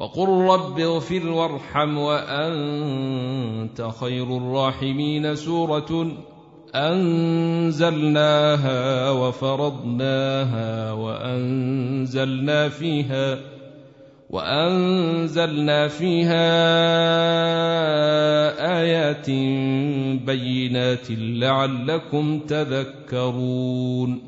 وقل رب اغفر وارحم وأنت خير الراحمين سورة أنزلناها وفرضناها وأنزلنا فيها وأنزلنا فيها آيات بينات لعلكم تذكرون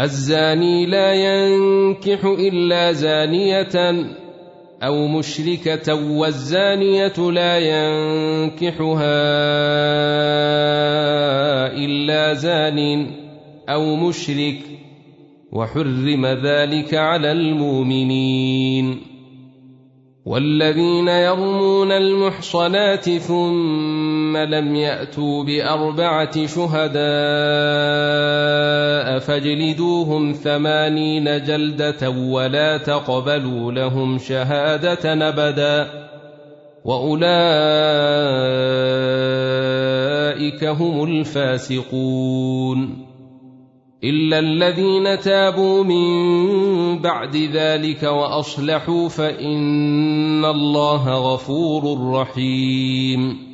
الزاني لا ينكح إلا زانية أو مشركة والزانية لا ينكحها إلا زان أو مشرك وحرم ذلك على المؤمنين والذين يرمون المحصنات ثم لم ياتوا باربعه شهداء فاجلدوهم ثمانين جلده ولا تقبلوا لهم شهاده ابدا واولئك هم الفاسقون الا الذين تابوا من بعد ذلك واصلحوا فان الله غفور رحيم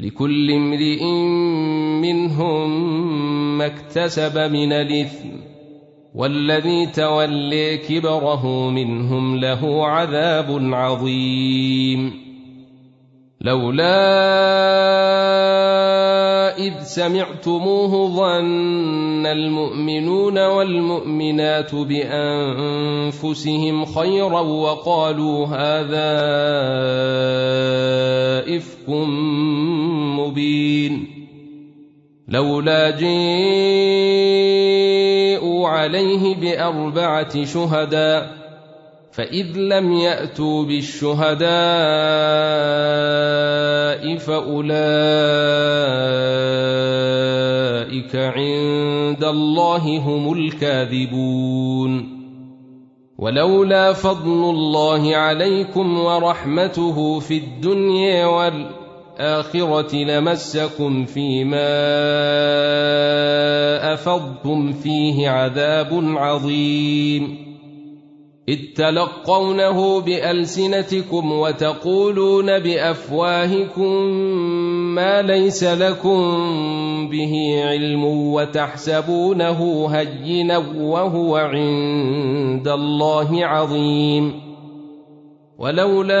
لكل امرئ منهم ما اكتسب من الإثم والذي تولي كبره منهم له عذاب عظيم. لولا إذ سمعتموه ظن المؤمنون والمؤمنات بأنفسهم خيرا وقالوا هذا إفك مبين لولا جيءوا عليه بأربعة شهداء فإذ لم يأتوا بالشهداء فأولئك عند الله هم الكاذبون ولولا فضل الله عليكم ورحمته في الدنيا والآخرة لمسكم فيما أفضتم فيه عذاب عظيم. إذ تلقونه بألسنتكم وتقولون بأفواهكم ما ليس لكم به علم وتحسبونه هينا وهو عند الله عظيم. ولولا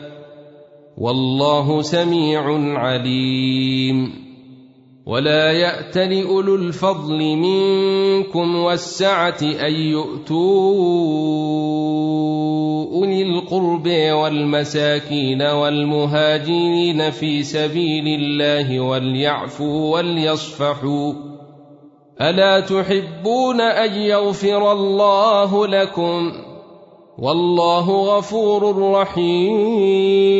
والله سميع عليم. ولا يات لاولو الفضل منكم والسعة أن يؤتوا أولي القرب والمساكين والمهاجرين في سبيل الله وليعفوا وليصفحوا. ألا تحبون أن يغفر الله لكم؟ والله غفور رحيم.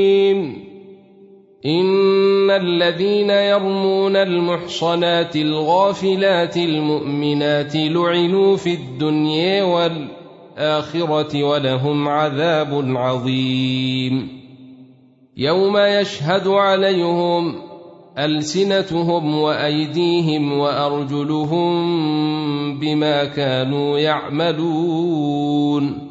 ان الذين يرمون المحصنات الغافلات المؤمنات لعنوا في الدنيا والاخره ولهم عذاب عظيم. يوم يشهد عليهم السنتهم وايديهم وارجلهم بما كانوا يعملون.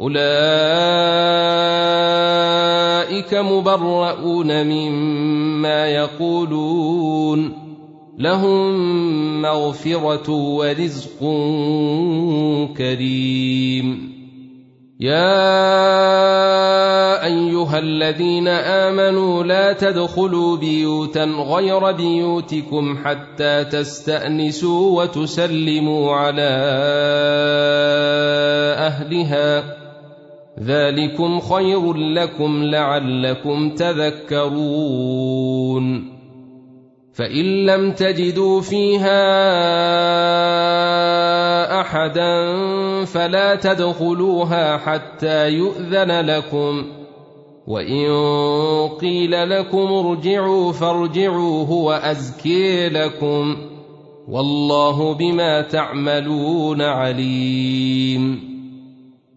أولئك مبرؤون مما يقولون. لهم مغفرة ورزق كريم. يا أيها الذين آمنوا لا تدخلوا بيوتا غير بيوتكم حتى تستأنسوا وتسلموا على أهلها. ذلكم خير لكم لعلكم تذكرون فان لم تجدوا فيها احدا فلا تدخلوها حتى يؤذن لكم وان قيل لكم ارجعوا فارجعوا هو ازكي لكم والله بما تعملون عليم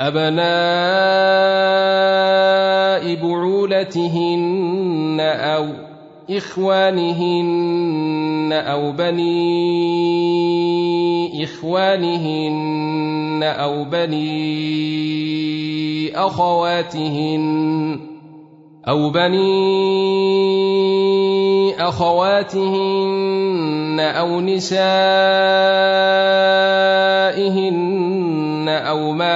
أبناء بعولتهن أو إخوانهن أو بني إخوانهن أو بني أخواتهن أو بني أخواتهن أو نسائهن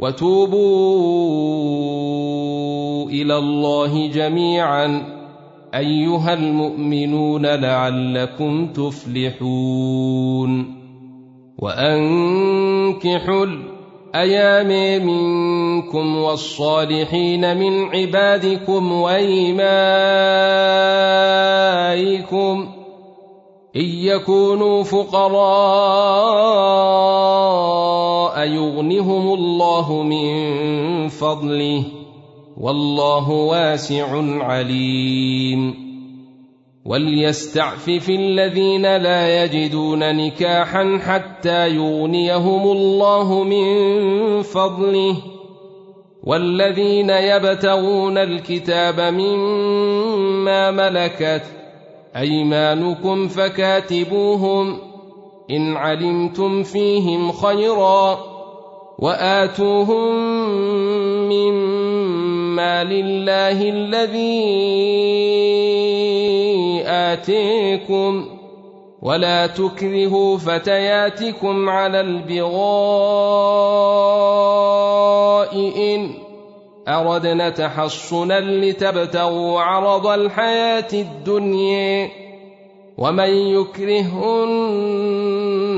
وتوبوا إلى الله جميعا. أيها المؤمنون لعلكم تفلحون. وأنكحوا الأيام منكم والصالحين من عبادكم وإيمائكم إن يكونوا فقراء يغنهم الله من فضله والله واسع عليم. وليستعفف الذين لا يجدون نكاحا حتى يغنيهم الله من فضله. والذين يبتغون الكتاب مما ملكت أيمانكم فكاتبوهم إن علمتم فيهم خيرا. وآتوهم مما لله الذي آتيكم ولا تكرهوا فتياتكم على البغاء إن أردنا تحصنا لتبتغوا عرض الحياة الدنيا ومن يكرهن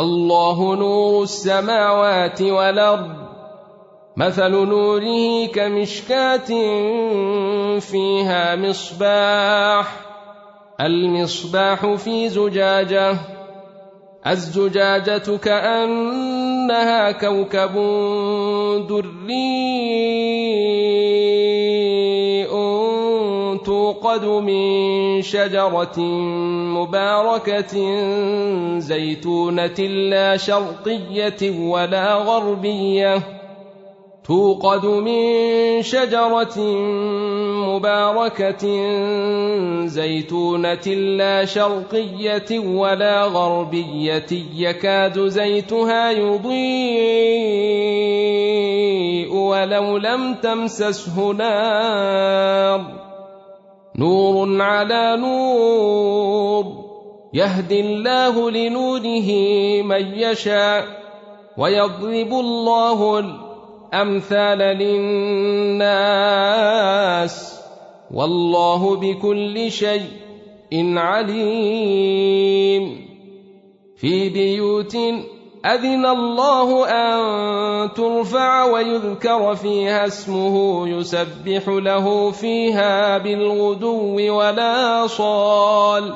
الله نور السماوات والأرض. مثل نوره كمشكاة فيها مصباح. المصباح في زجاجة. الزجاجة كأنها كوكب دري. توقد من شجرة مباركة زيتونة لا شرقية ولا غربية توقد من شجرة مباركة زيتونة لا شرقية ولا غربية يكاد زيتها يضيء ولو لم تمسسه نار نور على نور. يهدي الله لنوره من يشاء ويضرب الله الأمثال للناس. والله بكل شيء عليم. في بيوت أذن الله أن ترفع ويذكر فيها اسمه يسبح له فيها بالغدو ولا صال.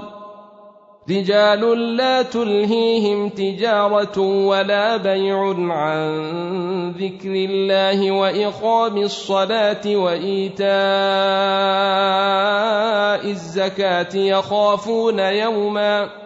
رجال لا تلهيهم تجارة ولا بيع عن ذكر الله وإقام الصلاة وإيتاء الزكاة يخافون يوما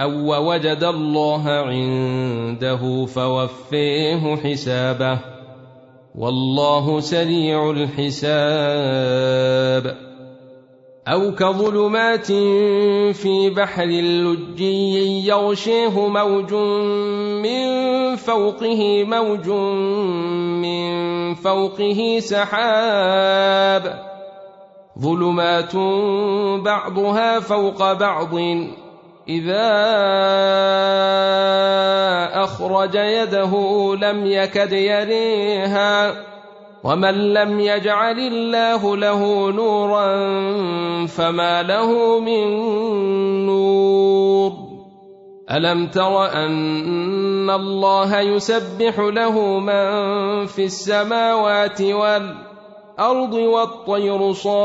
أو وجد الله عنده فوفيه حسابه. والله سريع الحساب. أو كظلمات في بحر لجي يغشيه موج من فوقه موج من فوقه سحاب. ظلمات بعضها فوق بعض. إذا أخرج يده لم يكد يريها ومن لم يجعل الله له نورا فما له من نور. ألم تر أن الله يسبح له من في السماوات والارض والطير صافات.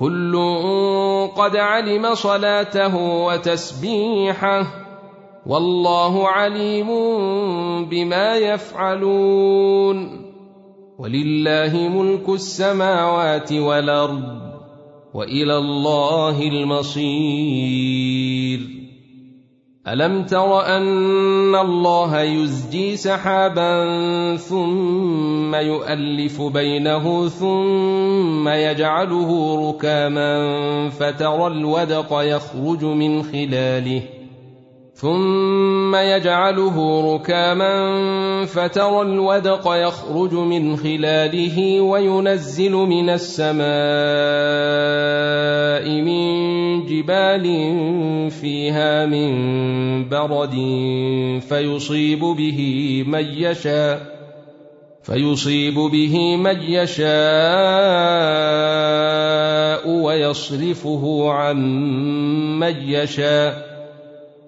كل قد علم صلاته وتسبيحه. والله عليم بما يفعلون. ولله ملك السماوات والأرض. وإلى الله المصير. ألم تر أن الله يزجي سحابا ثم يؤلف بينه ثم يجعله ركاما فترى الودق يخرج من خلاله ثم يجعله ركاما فترى الودق يخرج من خلاله وينزل من السماء من جبال فيها من برد فيصيب به من يشاء فيصيب به من يشاء ويصرفه عن من يشاء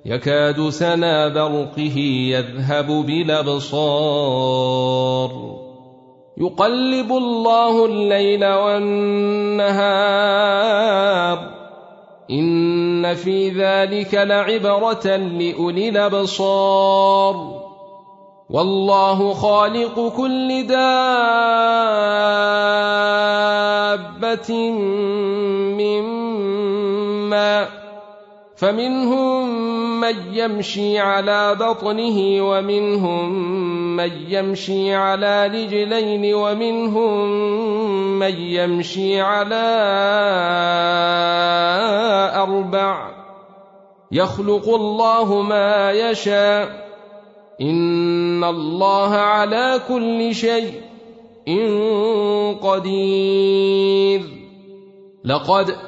يكاد سنا برقه يذهب بالابصار يقلب الله الليل والنهار. إن في ذلك لعبرة لأولي الأبصار. والله خالق كل دابة من ماء فمنهم من يمشي على بطنه ومنهم من يمشي على رجلين ومنهم من يمشي على أربع. يخلق الله ما يشاء. إن الله على كل شيء قدير. لقد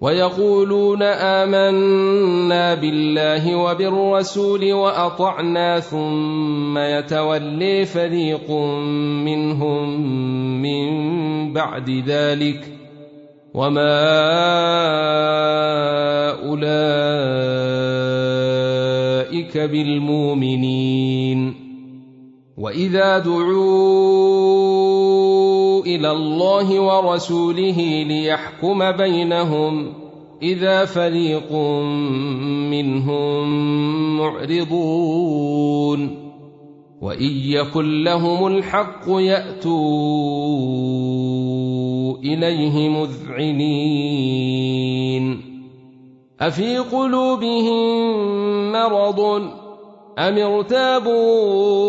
ويقولون آمنا بالله وبالرسول وأطعنا ثم يتولي فريق منهم من بعد ذلك وما أولئك بالمؤمنين وإذا دعوا إلى الله ورسوله ليحكم بينهم إذا فريق منهم معرضون وإن يكن لهم الحق يأتوا إليه مذعنين أفي قلوبهم مرض أم ارتابوا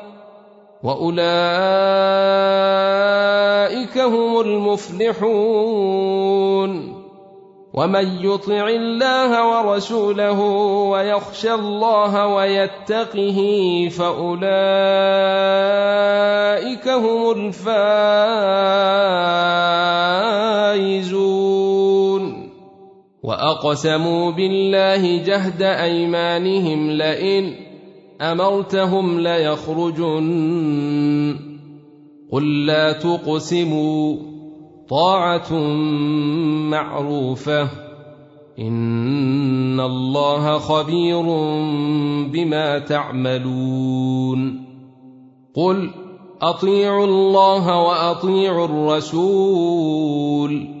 وأولئك هم المفلحون ومن يطع الله ورسوله ويخشى الله ويتقه فأولئك هم الفائزون وأقسموا بالله جهد أيمانهم لئن أمرتهم ليخرجن. قل لا تقسموا. طاعة معروفة. إن الله خبير بما تعملون. قل أطيعوا الله وأطيعوا الرسول.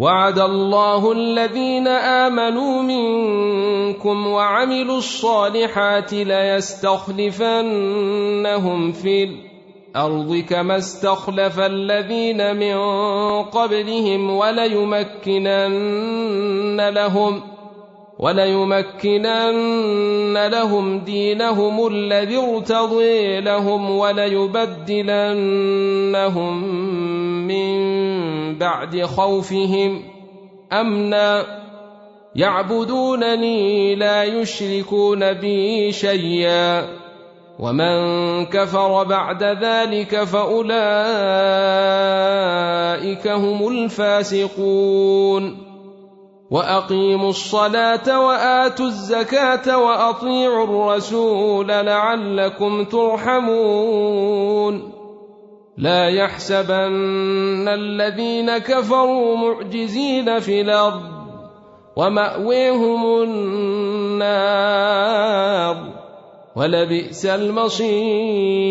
وعد الله الذين آمنوا منكم وعملوا الصالحات ليستخلفنهم في الأرض كما استخلف الذين من قبلهم وليمكنن لهم وليمكنن لهم دينهم الذي ارتضي لهم وليبدلنهم من بعد خوفهم أمنا يعبدونني لا يشركون بي شيئا ومن كفر بعد ذلك فأولئك هم الفاسقون وأقيموا الصلاة وآتوا الزكاة وأطيعوا الرسول لعلكم ترحمون. لا يحسبن الذين كفروا معجزين في الأرض ومأويهم النار ولبئس المصير.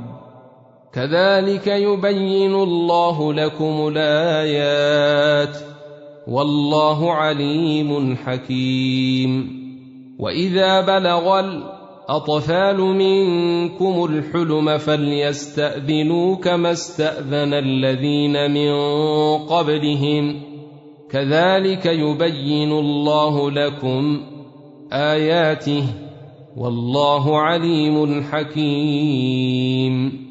كذلك يبين الله لكم الآيات والله عليم حكيم. وإذا بلغ الأطفال منكم الحلم فليستأذنوا كما استأذن الذين من قبلهم. كذلك يبين الله لكم آياته والله عليم حكيم.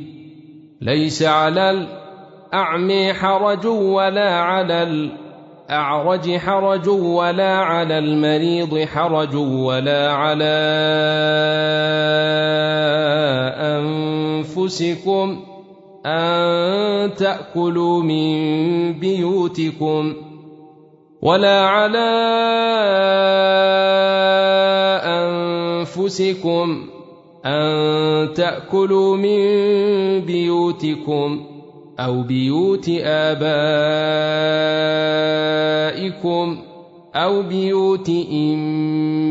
ليس على الأعمي حرج ولا على الأعرج حرج ولا على المريض حرج ولا على أنفسكم أن تأكلوا من بيوتكم ولا على أنفسكم أن تأكلوا من بيوتكم أو بيوت آبائكم أو بيوت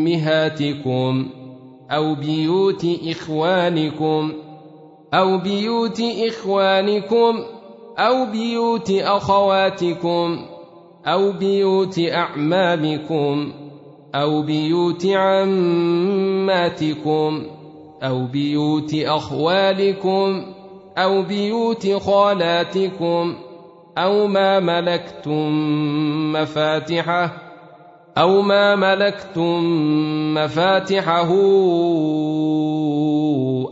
إمهاتكم أو بيوت إخوانكم أو بيوت إخوانكم أو بيوت أخواتكم أو بيوت أعمامكم أو بيوت عماتكم أو بيوت أخوالكم أو بيوت خالاتكم أو ما ملكتم مفاتحه أو ما ملكتم مفاتحه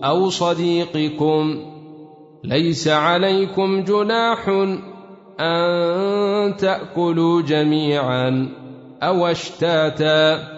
أو صديقكم ليس عليكم جناح أن تأكلوا جميعا أو أشتاتا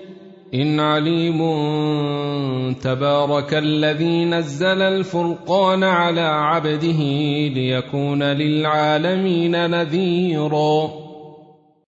إن عليم تبارك الذي نزل الفرقان على عبده ليكون للعالمين نذيراً.